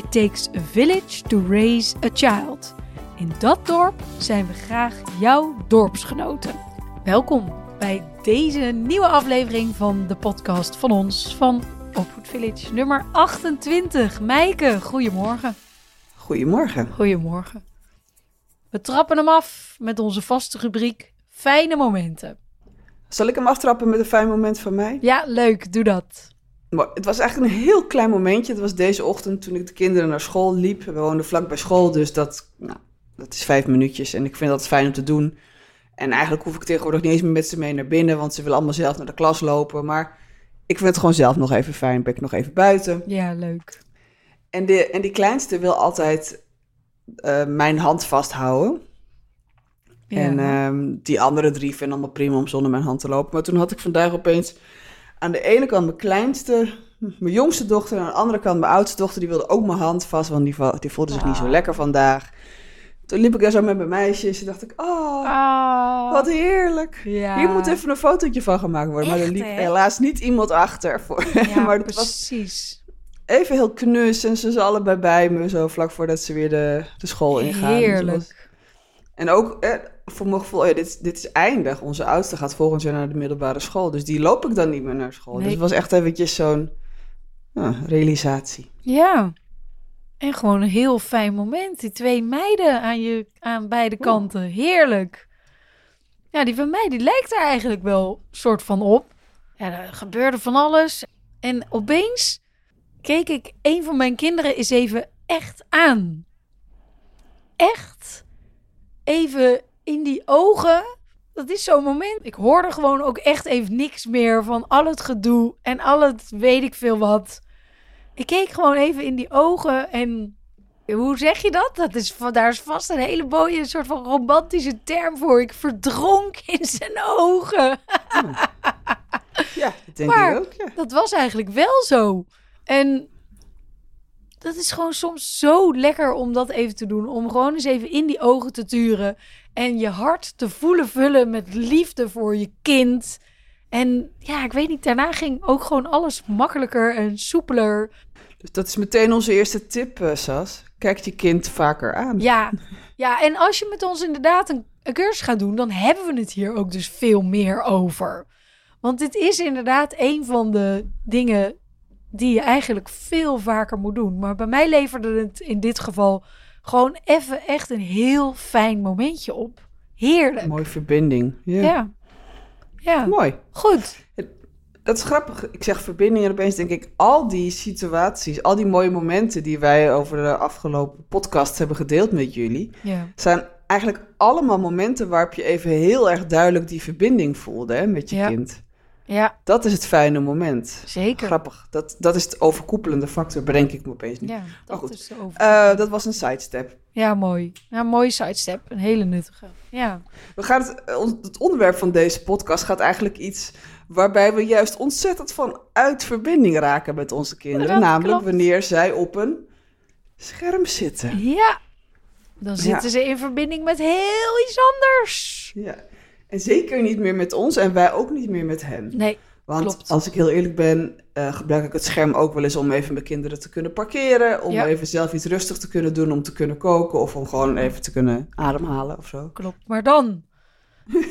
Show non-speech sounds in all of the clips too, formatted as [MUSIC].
It takes a village to raise a child. In dat dorp zijn we graag jouw dorpsgenoten. Welkom bij deze nieuwe aflevering van de podcast van ons van Opvoed Village nummer 28. Meike, goedemorgen. Goedemorgen. Goedemorgen. We trappen hem af met onze vaste rubriek Fijne momenten. Zal ik hem aftrappen met een fijn moment van mij? Ja, leuk, doe dat. Maar Het was eigenlijk een heel klein momentje. Het was deze ochtend toen ik de kinderen naar school liep. We woonden vlak bij school, dus dat, nou, dat is vijf minuutjes. En ik vind dat fijn om te doen. En eigenlijk hoef ik tegenwoordig niet eens meer met ze mee naar binnen, want ze willen allemaal zelf naar de klas lopen. Maar ik vind het gewoon zelf nog even fijn. Ben ik nog even buiten. Ja, leuk. En, de, en die kleinste wil altijd eh, mijn hand vasthouden. Ja. En ehm, die andere drie vinden allemaal prima om zonder mijn hand te lopen. Maar toen had ik vandaag opeens aan de ene kant mijn kleinste, mijn jongste dochter. En aan de andere kant mijn oudste dochter. Die wilde ook mijn hand vast, want die, vo- die voelde zich niet zo Ah. lekker vandaag. Toen liep ik daar zo met mijn meisjes. En dacht ik, oh, Ah, wat heerlijk. ja. Hier moet even een fotootje van gemaakt worden. maar er liep hè? helaas niet iemand achter. Voor. [LAUGHS] Ja, maar het was precies. even heel knus. En ze zijn allebei bij me. Zo vlak voordat ze weer de, de school ingaan. Heerlijk. En ook eh, voor mijn gevoel, ja, dit, dit is eindig. Onze oudste gaat volgend jaar naar de middelbare school. Dus die loop ik dan niet meer naar school. Nee. Dus het was echt eventjes zo'n ja, realisatie. Ja. En gewoon een heel fijn moment. Die twee meiden aan, je, aan beide kanten. Heerlijk. Ja, die van mij, die lijkt er eigenlijk wel soort van op. Ja, er gebeurde van alles. En opeens keek ik een van mijn kinderen eens even echt aan. Echt even in die ogen. Dat is zo'n moment. Ik hoorde gewoon ook echt even niks meer van al het gedoe en al het weet ik veel wat. Ik keek gewoon even in die ogen en hoe zeg je dat? dat is, daar is vast een hele mooie soort van romantische term voor. Ik verdronk in zijn ogen. Ja, dat denk Maar- ik ook. Ja. Dat was eigenlijk wel zo. En dat is gewoon soms zo lekker om dat even te doen. Om gewoon eens even in die ogen te turen. En je hart te voelen vullen met liefde voor je kind. En ja, ik weet niet, daarna ging ook gewoon alles makkelijker en soepeler. Dus dat is meteen onze eerste tip, eh, Sas. Kijk je kind vaker aan. Ja, ja en als je met ons inderdaad een, een cursus gaat doen, dan hebben we het hier ook dus veel meer over. Want dit is inderdaad een van de dingen die je eigenlijk veel vaker moet doen. Maar bij mij leverde het in dit geval gewoon even echt een heel fijn momentje op. Heerlijk. Mooie verbinding. Ja. Ja. Ja, Mooi. goed. Dat is grappig. Ik zeg verbinding en opeens denk ik... al die situaties, al die mooie momenten... die wij over de afgelopen podcast hebben gedeeld met jullie... Ja. zijn eigenlijk allemaal momenten waarop je even heel erg duidelijk die verbinding voelde hè, met je Ja. kind. Ja, Dat is het fijne moment. zeker. Grappig. Dat, dat is het overkoepelende factor, bedenk ik me opeens niet. Ja, dat goed. is de. Eh, dat was een sidestep. ja, mooi. Ja, mooie sidestep. Een hele nuttige. Ja. We gaan het, eh, het onderwerp van deze podcast gaat eigenlijk iets waarbij we juist ontzettend van uit verbinding raken met onze kinderen. Namelijk klopt. wanneer zij op een scherm zitten. Ja. Dan zitten ze in verbinding met heel iets anders. Ja. En zeker niet meer met ons en wij ook niet meer met hen. Nee, Want Klopt. als ik heel eerlijk ben, eh, gebruik ik het scherm ook wel eens om even mijn kinderen te kunnen parkeren. Om Ja. even zelf iets rustig te kunnen doen, om te kunnen koken of om gewoon even te kunnen ademhalen of zo. klopt. Maar dan,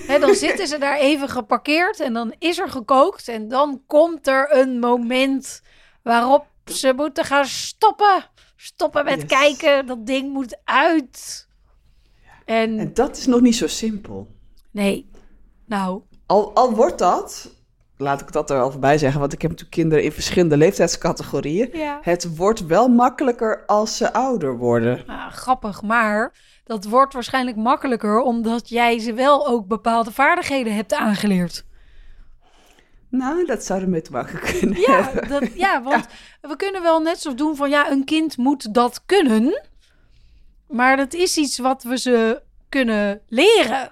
hè, dan zitten ze daar even geparkeerd en dan is er gekookt. En dan komt er een moment waarop ze moeten gaan stoppen. Stoppen met Yes. kijken. Dat ding moet uit. En, En dat is nog niet zo simpel. Nee, nou, Al, al wordt dat, laat ik dat er wel bij zeggen, want ik heb natuurlijk kinderen in verschillende leeftijdscategorieën. ja. Het wordt wel makkelijker als ze ouder worden. Ah, grappig, maar dat wordt waarschijnlijk makkelijker omdat jij ze wel ook bepaalde vaardigheden hebt aangeleerd. Nou, dat zou ermee te maken kunnen Ja, hebben. dat, ja [LAUGHS] want we kunnen wel net zo doen van ja, een kind moet dat kunnen. Maar dat is iets wat we ze kunnen leren.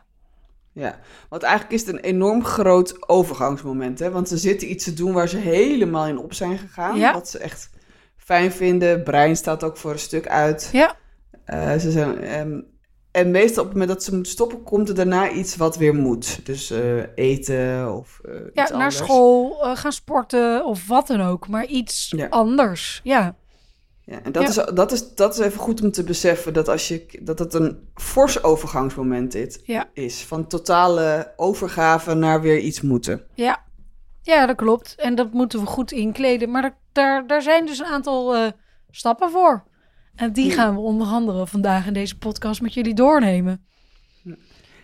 Ja, want eigenlijk is het een enorm groot overgangsmoment. Hè? Want ze zitten iets te doen waar ze helemaal in op zijn gegaan. Ja. Wat ze echt fijn vinden. Brein staat ook voor een stuk uit. Ja. Eh, ze zijn, ehm, en meestal op het moment dat ze moeten stoppen, komt er daarna iets wat weer moet. Dus eh, eten of eh, Ja, iets naar anders. school, gaan sporten of wat dan ook. Maar iets Ja. anders. Ja. Ja, en dat, Ja. Is, dat, is, dat is even goed om te beseffen dat, als je, dat het een fors overgangsmoment dit Ja. is. Van totale overgave naar weer iets moeten. Ja. ja, dat klopt. En dat moeten we goed inkleden. Maar daar- daar, daar zijn dus een aantal eh, stappen voor. En die Ja. gaan we onder andere vandaag in deze podcast met jullie doornemen.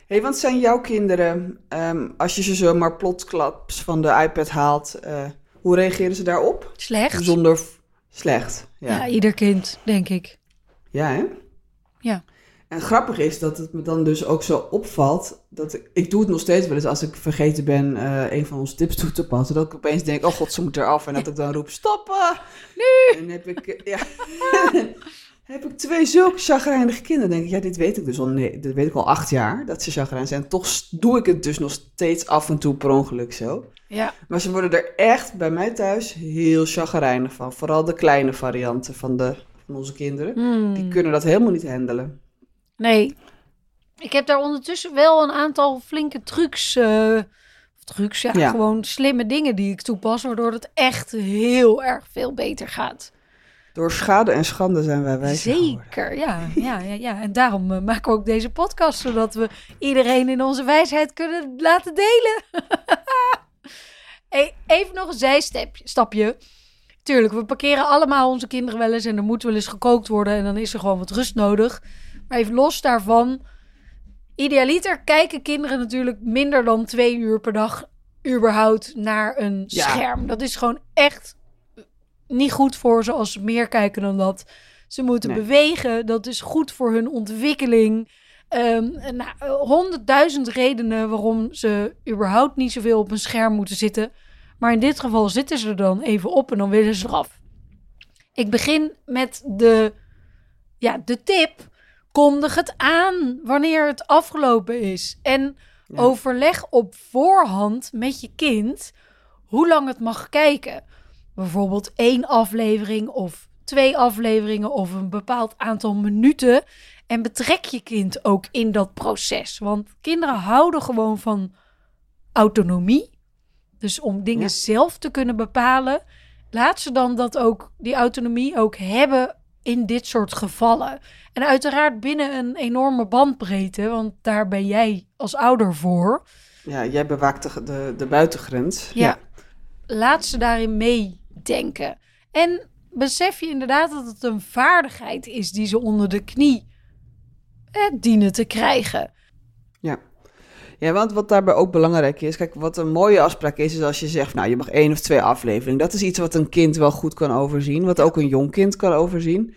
hey, want zijn jouw kinderen, ehm, als je ze zomaar plotsklaps van de iPad haalt, eh, hoe reageren ze daarop? Slecht? Zonder slecht. Ja. Ja, ja. ieder kind, denk ik. hè? Ja. En grappig is dat het me dan dus ook zo opvalt. Dat ik, ik doe het nog steeds wel eens als ik vergeten ben eh, een van onze tips toe te passen. Dat ik opeens denk, oh god, ze moet eraf. En dat ik dan roep, stoppen! Nu! En heb ik, eh, ja, [LAUGHS] heb ik twee zulke chagrijnige kinderen. Denk ik, ja, dit weet ik dus al, nee, dit weet ik al acht jaar, dat ze chagrijnig zijn. Toch doe ik het dus nog steeds af en toe per ongeluk zo. Ja. Maar ze worden er echt bij mij thuis heel chagrijnig van. Vooral de kleine varianten van, de, van onze kinderen. Hmm. Die kunnen dat helemaal niet handelen. Nee. Ik heb daar ondertussen wel een aantal flinke trucs. of trucs, ja, Ja. gewoon slimme dingen die ik toepas. Waardoor het echt heel erg veel beter gaat. Door schade en schande zijn wij wijzer geworden. Zeker, ja, ja, ja, ja. En daarom eh, maken we ook deze podcast. Zodat we iedereen in onze wijsheid kunnen laten delen. [LAUGHS] even nog een zijstapje. Tuurlijk, we parkeren allemaal onze kinderen wel eens. En er moet wel eens gekookt worden. En dan is er gewoon wat rust nodig. Maar even los daarvan. Idealiter kijken kinderen natuurlijk minder dan twee uur per dag überhaupt naar een Ja. scherm. Dat is gewoon echt niet goed voor ze als ze meer kijken dan dat. Ze moeten Nee. bewegen. Dat is goed voor hun ontwikkeling. En nou, honderdduizend redenen waarom ze überhaupt niet zoveel op een scherm moeten zitten. Maar in dit geval zitten ze er dan even op en dan willen ze eraf. Ik begin met de, ja, de tip. Kondig het aan wanneer het afgelopen is. En Ja. overleg op voorhand met je kind hoe lang het mag kijken. Bijvoorbeeld één aflevering of twee afleveringen of een bepaald aantal minuten. En betrek je kind ook in dat proces. Want kinderen houden gewoon van autonomie. Dus om dingen Ja. zelf te kunnen bepalen, laat ze dan dat ook, die autonomie ook hebben in dit soort gevallen. En uiteraard binnen een enorme bandbreedte, want daar ben jij als ouder voor. Ja, jij bewaakt de, de, de buitengrens. Ja. Laat ze daarin meedenken. En besef je inderdaad dat het een vaardigheid is die ze onder de knie eh, dienen te krijgen. Ja. Ja, want wat daarbij ook belangrijk is, kijk, wat een mooie afspraak is, is als je zegt, nou, je mag één of twee afleveringen. Dat is iets wat een kind wel goed kan overzien, wat ook een jong kind kan overzien.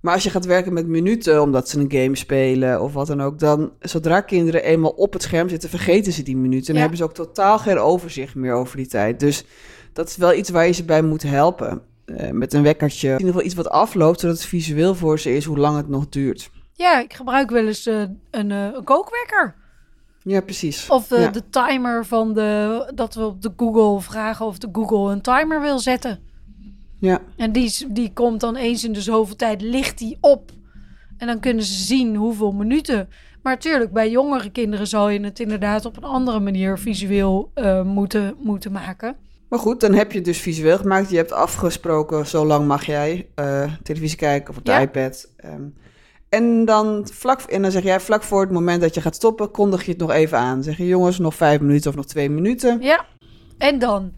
Maar als je gaat werken met minuten, omdat ze een game spelen of wat dan ook, dan, zodra kinderen eenmaal op het scherm zitten, vergeten ze die minuten. En Ja. hebben ze ook totaal geen overzicht meer over die tijd. Dus dat is wel iets waar je ze bij moet helpen. Eh, met een wekkertje. In ieder geval iets wat afloopt, zodat het visueel voor ze is hoe lang het nog duurt. Ja, ik gebruik wel eens eh, een, eh, een kookwekker. Ja, precies. Of de, Ja. de timer van de. dat we op de Google vragen of de Google een timer wil zetten. Ja. En die, die komt dan eens in de zoveel tijd, ligt die op. En dan kunnen ze zien hoeveel minuten. Maar natuurlijk, bij jongere kinderen zal je het inderdaad op een andere manier visueel moeten, moeten maken. Maar goed, dan heb je het dus visueel gemaakt. Je hebt afgesproken, zo lang mag jij eh, televisie kijken of op de Ja. iPad. Ehm, en, dan vlak, en dan zeg jij vlak voor het moment dat je gaat stoppen, kondig je het nog even aan. Zeg je jongens, nog vijf minuten of nog twee minuten. Ja, en dan?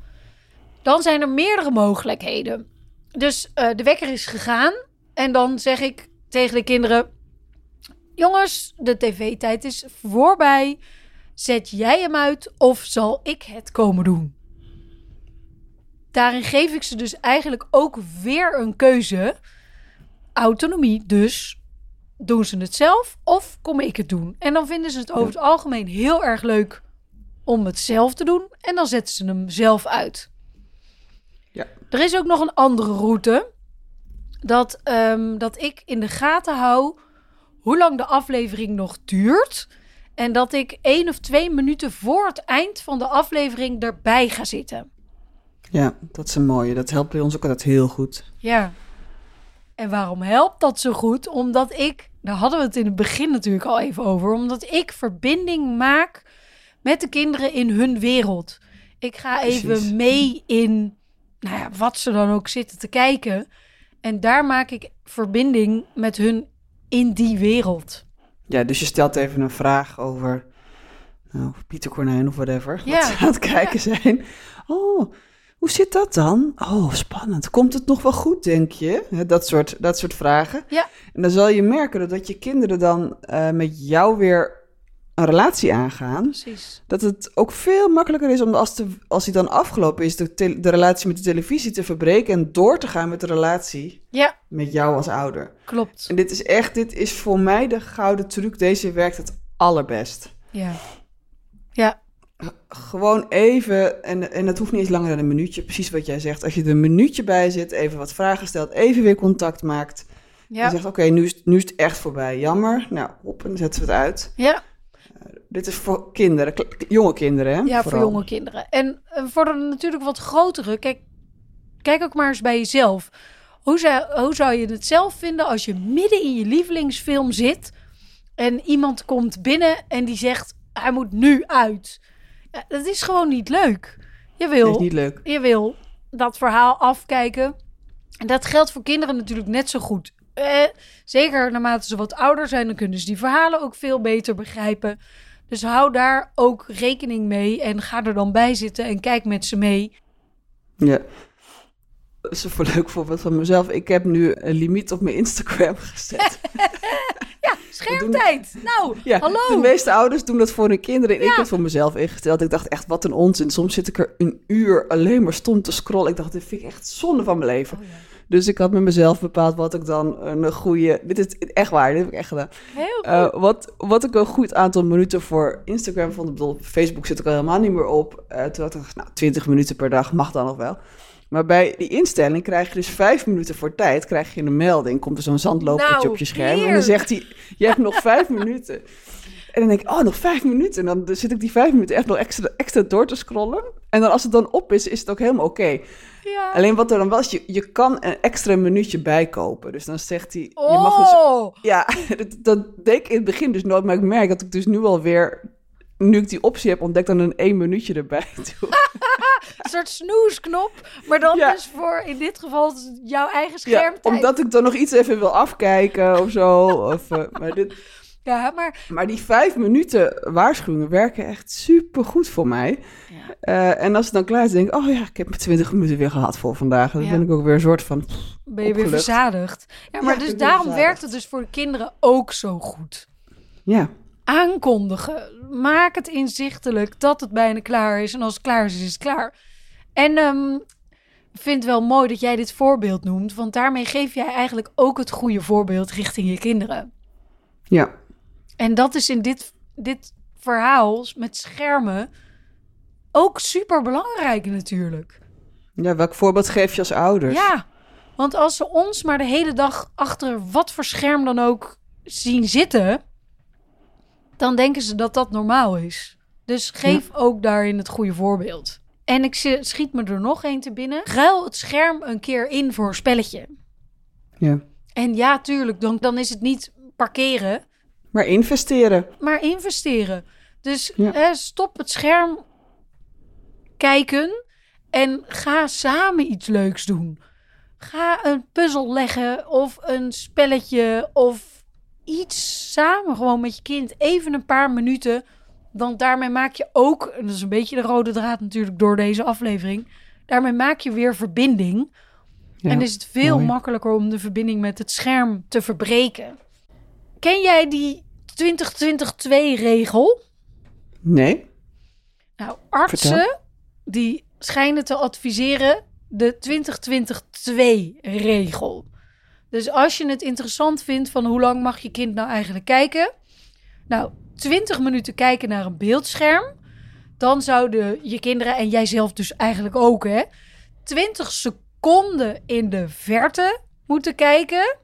Dan zijn er meerdere mogelijkheden. Dus eh, de wekker is gegaan. En dan zeg ik tegen de kinderen: Jongens, de tv-tijd is voorbij. Zet jij hem uit of zal ik het komen doen? Daarin geef ik ze dus eigenlijk ook weer een keuze. Autonomie, dus doen ze het zelf of kom ik het doen? En dan vinden ze het over het algemeen heel erg leuk om het zelf te doen. En dan zetten ze hem zelf uit. Ja. Er is ook nog een andere route. Dat, ehm, dat ik in de gaten hou hoe lang de aflevering nog duurt. En dat ik één of twee minuten voor het eind van de aflevering erbij ga zitten. Ja, dat is een mooie. Dat helpt bij ons ook altijd heel goed. Ja. En waarom helpt dat zo goed? Omdat ik, daar hadden we het in het begin natuurlijk al even over, omdat ik verbinding maak met de kinderen in hun wereld. Ik ga Precies. even mee in, nou ja, wat ze dan ook zitten te kijken. En daar maak ik verbinding met hun in die wereld. Ja, dus je stelt even een vraag over nou, Pieter Konijn of whatever. Ja. Wat ze aan het kijken zijn. Oh, hoe zit dat dan? Oh, spannend. Komt het nog wel goed, denk je? Dat soort, dat soort vragen. Ja. En dan zal je merken dat je kinderen dan eh, met jou weer een relatie aangaan. Precies. Dat het ook veel makkelijker is om als, de, als die dan afgelopen is, de, te- de relatie met de televisie te verbreken en door te gaan met de relatie Ja, met jou als ouder. klopt. En dit is echt, dit is voor mij de gouden truc. Deze werkt het allerbest. Ja. Ja, Gewoon even, en, en het hoeft niet eens langer dan een minuutje, precies wat jij zegt. Als je er een minuutje bij zit, even wat vragen stelt, even weer contact maakt. En ja, zegt, oké, nu, is, nu is het echt voorbij. Jammer. Nou, op, en dan zetten we het uit. ja. Dit is voor kinderen, jonge kinderen, hè? Ja, voor jonge kinderen. En eh, voor de natuurlijk wat grotere, kijk, kijk ook maar eens bij jezelf. Hoe zou, hoe zou je het zelf vinden als je midden in je lievelingsfilm zit en iemand komt binnen en die zegt, hij moet nu uit. Ja, dat is gewoon niet leuk. Je Dat wil, is niet leuk. je wil dat verhaal afkijken. En dat geldt voor kinderen natuurlijk net zo goed. Eh, zeker naarmate ze wat ouder zijn, dan kunnen ze die verhalen ook veel beter begrijpen. Dus hou daar ook rekening mee en ga er dan bij zitten en kijk met ze mee. Ja. Dat is een leuk voorbeeld van mezelf. Ik heb nu een limiet op mijn Instagram [LAUGHS] gezet. [LAUGHS] Nou, Ja, hallo. de meeste ouders doen dat voor hun kinderen. En ik heb het voor mezelf ingesteld. Ik dacht echt, wat een onzin. Soms zit ik er een uur alleen maar stom te scrollen. Ik dacht, dit vind ik echt zonde van mijn leven. Oh ja. Dus ik had met mezelf bepaald wat ik dan een goede... Dit is echt waar, dit heb ik echt gedaan. Heel goed. Eh, wat, wat ik een goed aantal minuten voor Instagram vond. Ik bedoel, op Facebook zit ik al helemaal niet meer op. Eh toen had ik nou, 20 minuten per dag mag dan nog wel. Maar bij die instelling krijg je dus vijf minuten voor tijd. Krijg je een melding. Komt er zo'n zandlopertje Nou, op je scherm. En dan zegt hij, je hebt nog vijf [LAUGHS] minuten. En dan denk ik, oh, nog vijf minuten. En dan zit ik die vijf minuten echt nog extra, extra door te scrollen. En dan als het dan op is, is het ook helemaal oké. ja. Alleen wat er dan wel is, je, je kan een extra minuutje bijkopen. Dus dan zegt hij, je mag dus Oh, ja, [LAUGHS] dat, dat deed ik in het begin dus nooit. Maar ik merk dat ik dus nu alweer, nu ik die optie heb ontdekt, dan een één minuutje erbij [LAUGHS] doe. een soort snoesknop, maar dan Ja. dus voor in dit geval jouw eigen Ja, schermtijd. omdat ik dan nog iets even wil afkijken of zo. Of, eh, maar, dit, Ja, maar maar die vijf minuten waarschuwingen werken echt super goed voor mij. Ja. Eh, en als het dan klaar is, denk ik, oh ja, ik heb mijn twintig minuten weer gehad voor vandaag. Dan Ja. ben ik ook weer een soort van, ben je weer verzadigd. Ja, maar Ja, dus daarom werkt het dus voor de kinderen ook zo goed. ja. Aankondigen. Maak het inzichtelijk dat het bijna klaar is. En als het klaar is, is het klaar. En ik vind het wel mooi dat jij dit voorbeeld noemt. Want daarmee geef jij eigenlijk ook het goede voorbeeld richting je kinderen. Ja, En dat is in dit, dit verhaal met schermen ook super belangrijk natuurlijk. ja, welk voorbeeld geef je als ouders? Ja, want als ze ons maar de hele dag achter wat voor scherm dan ook zien zitten, dan denken ze dat dat normaal is. Dus geef ook daarin het goede voorbeeld. En ik schiet me er nog één te binnen. Ruil het scherm een keer in voor een spelletje. ja. En ja, tuurlijk, dan, dan is het niet parkeren, Maar investeren. maar investeren. Dus Ja. eh, stop het scherm kijken en ga samen iets leuks doen. Ga een puzzel leggen of een spelletje of iets samen gewoon met je kind. Even een paar minuten. Want daarmee maak je ook, en dat is een beetje de rode draad natuurlijk door deze aflevering. Daarmee maak je weer verbinding. Ja, en is het veel mooi. makkelijker om de verbinding met het scherm te verbreken. Ken jij die 2022-regel? Nee? Nou, artsen Vertel. die schijnen te adviseren de 2022-regel. Dus als je het interessant vindt van hoe lang mag je kind nou eigenlijk kijken? Nou, 20 minuten kijken naar een beeldscherm. Dan zouden je kinderen en jijzelf dus eigenlijk ook, hè, 20 seconden in de verte moeten kijken.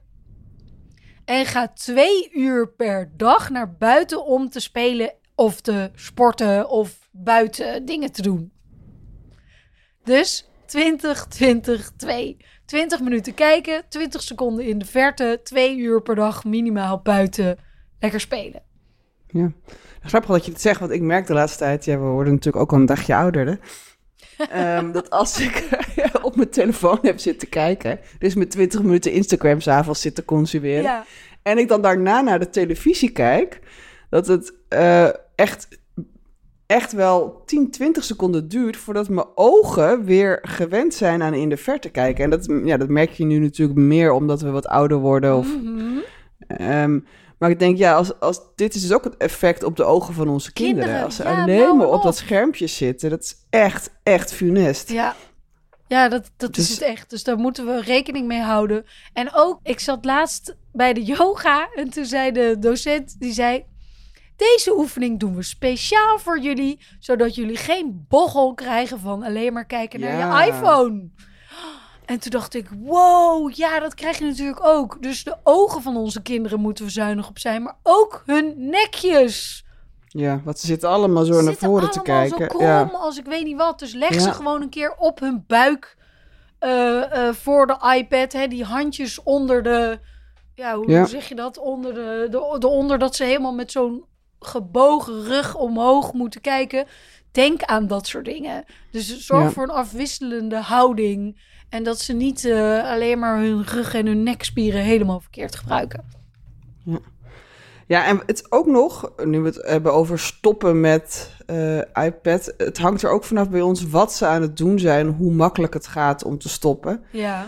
En ga twee uur per dag naar buiten om te spelen of te sporten of buiten dingen te doen. Dus 20, 20, 2. 20 minuten kijken, 20 seconden in de verte, 2 uur per dag minimaal buiten lekker spelen. Ja. Grappig dat je het zegt, want ik merk de laatste tijd, ja, we worden natuurlijk ook al een dagje ouder, hè? [LAUGHS] Ehm, dat als ik [LAUGHS] op mijn telefoon heb zitten kijken, dus met 20 minuten Instagram s'avonds zitten consumeren, Ja, en ik dan daarna naar de televisie kijk, dat het eh, echt, echt wel 10, 20 seconden duurt voordat mijn ogen weer gewend zijn aan in de verte kijken. En dat, ja, dat merk je nu natuurlijk meer omdat we wat ouder worden. Of, Mhm. ehm, maar ik denk, ja, als, als, dit is dus ook het effect op de ogen van onze kinderen. Kinderen, als ze ja, alleen maar op dat schermpje zitten, dat is echt, echt funest. Ja, ja dat, dat is Dus- het echt. Dus daar moeten we rekening mee houden. En ook, ik zat laatst bij de yoga en toen zei de docent, die zei... Deze oefening doen we speciaal voor jullie, zodat jullie geen bochel krijgen van alleen maar kijken naar Ja. je iPhone. En toen dacht ik, wow, ja, dat krijg je natuurlijk ook. Dus de ogen van onze kinderen moeten we zuinig op zijn, maar ook hun nekjes. Ja, want ze zitten allemaal zo Ze naar voren te allemaal kijken. zo krom ja. als ik weet niet wat. Dus leg Ja. ze gewoon een keer op hun buik eh, eh, voor de iPad. Hè, die handjes onder de... Ja, hoe, Ja. hoe zeg je dat? Onder de, de, de onder dat ze helemaal met zo'n gebogen rug omhoog moeten kijken. Denk aan dat soort dingen. Dus zorg Ja. voor een afwisselende houding. En dat ze niet eh, alleen maar hun rug en hun nekspieren helemaal verkeerd gebruiken. Ja, en het ook nog, nu we het hebben over stoppen met eh, iPad, het hangt er ook vanaf bij ons wat ze aan het doen zijn, hoe makkelijk het gaat om te stoppen. Ja.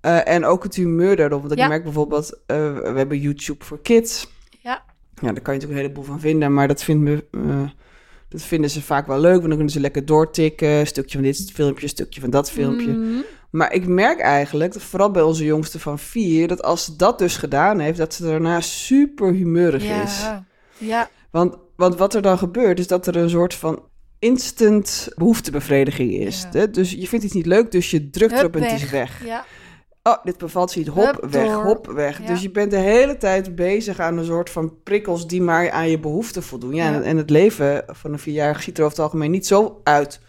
Eh, en ook het humeur daarop. Want ik Ja. merk bijvoorbeeld, eh, we hebben YouTube voor kids. Ja. Ja, daar kan je natuurlijk een heleboel van vinden, maar dat, vindt me, eh, dat vinden ze vaak wel leuk, want dan kunnen ze lekker doortikken. Een stukje van dit filmpje, een stukje van dat filmpje. Mhm. Maar ik merk eigenlijk, vooral bij onze jongste van vier, dat als ze dat dus gedaan heeft, dat ze daarna super humeurig is. Ja. Want, want wat er dan gebeurt, is dat er een soort van instant behoeftebevrediging is. Ja. Dus je vindt iets niet leuk, dus je drukt erop Hup, en het is weg. Ja. Oh, dit bevalt ze niet. Hop, Hup, weg, door. hop, weg. Ja. Dus je bent de hele tijd bezig aan een soort van prikkels die maar aan je behoeften voldoen. Ja, Ja. En, en het leven van een vierjarige ziet er over het algemeen niet zo uit.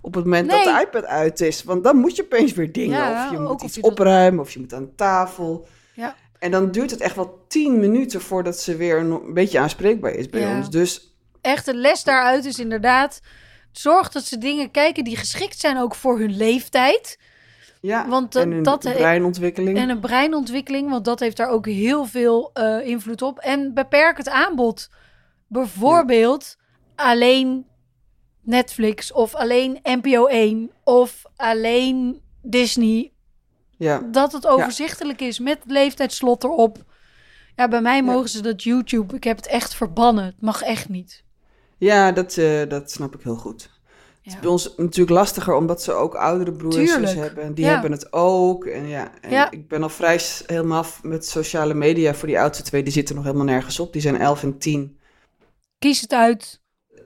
Op het moment Nee. dat de iPad uit is. Want dan moet je opeens weer dingen. Ja, of je moet iets je opruimen, of je moet aan tafel. Ja. En dan duurt het echt wel tien minuten voordat ze weer een, beetje aanspreekbaar is bij ons. Dus echt de les daaruit is inderdaad... zorg dat ze dingen kijken die geschikt zijn ook voor hun leeftijd. Ja, Want dat- en dat- breinontwikkeling. En een breinontwikkeling, want dat heeft daar ook heel veel eh, invloed op. En beperk het aanbod. Bijvoorbeeld alleen Netflix of alleen NPO 1 of alleen Disney. ja. Dat het overzichtelijk is met leeftijdsslot erop. Ja, bij mij mogen ze dat YouTube. Ik heb het echt verbannen. Het mag echt niet. ja, dat, eh, dat snap ik heel goed. Het is bij ons natuurlijk lastiger, omdat ze ook oudere broers hebben. En die hebben het ook. En ja, en ik ben al vrij helemaal af met sociale media voor die oudste twee. Die zitten nog helemaal nergens op. Die zijn 11 en 10. Kies het uit.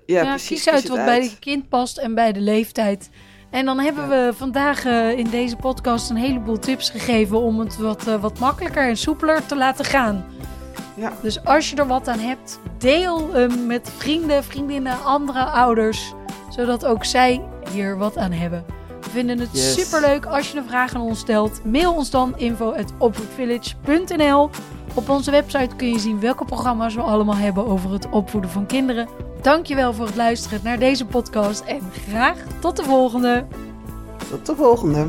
Ja, precies. kies uit wat bij het kind past en bij de leeftijd. En dan hebben we vandaag eh, in deze podcast een heleboel tips gegeven om het wat, eh, wat makkelijker en soepeler te laten gaan. Ja. Dus als je er wat aan hebt, deel hem met vrienden, vriendinnen, andere ouders, zodat ook zij hier wat aan hebben. We vinden het Yes. superleuk als je een vraag aan ons stelt. Mail ons dan info@opvoedvillage.nl. Op onze website kun je zien welke programma's we allemaal hebben over het opvoeden van kinderen. Dankjewel voor het luisteren naar deze podcast en graag tot de volgende. Tot de volgende.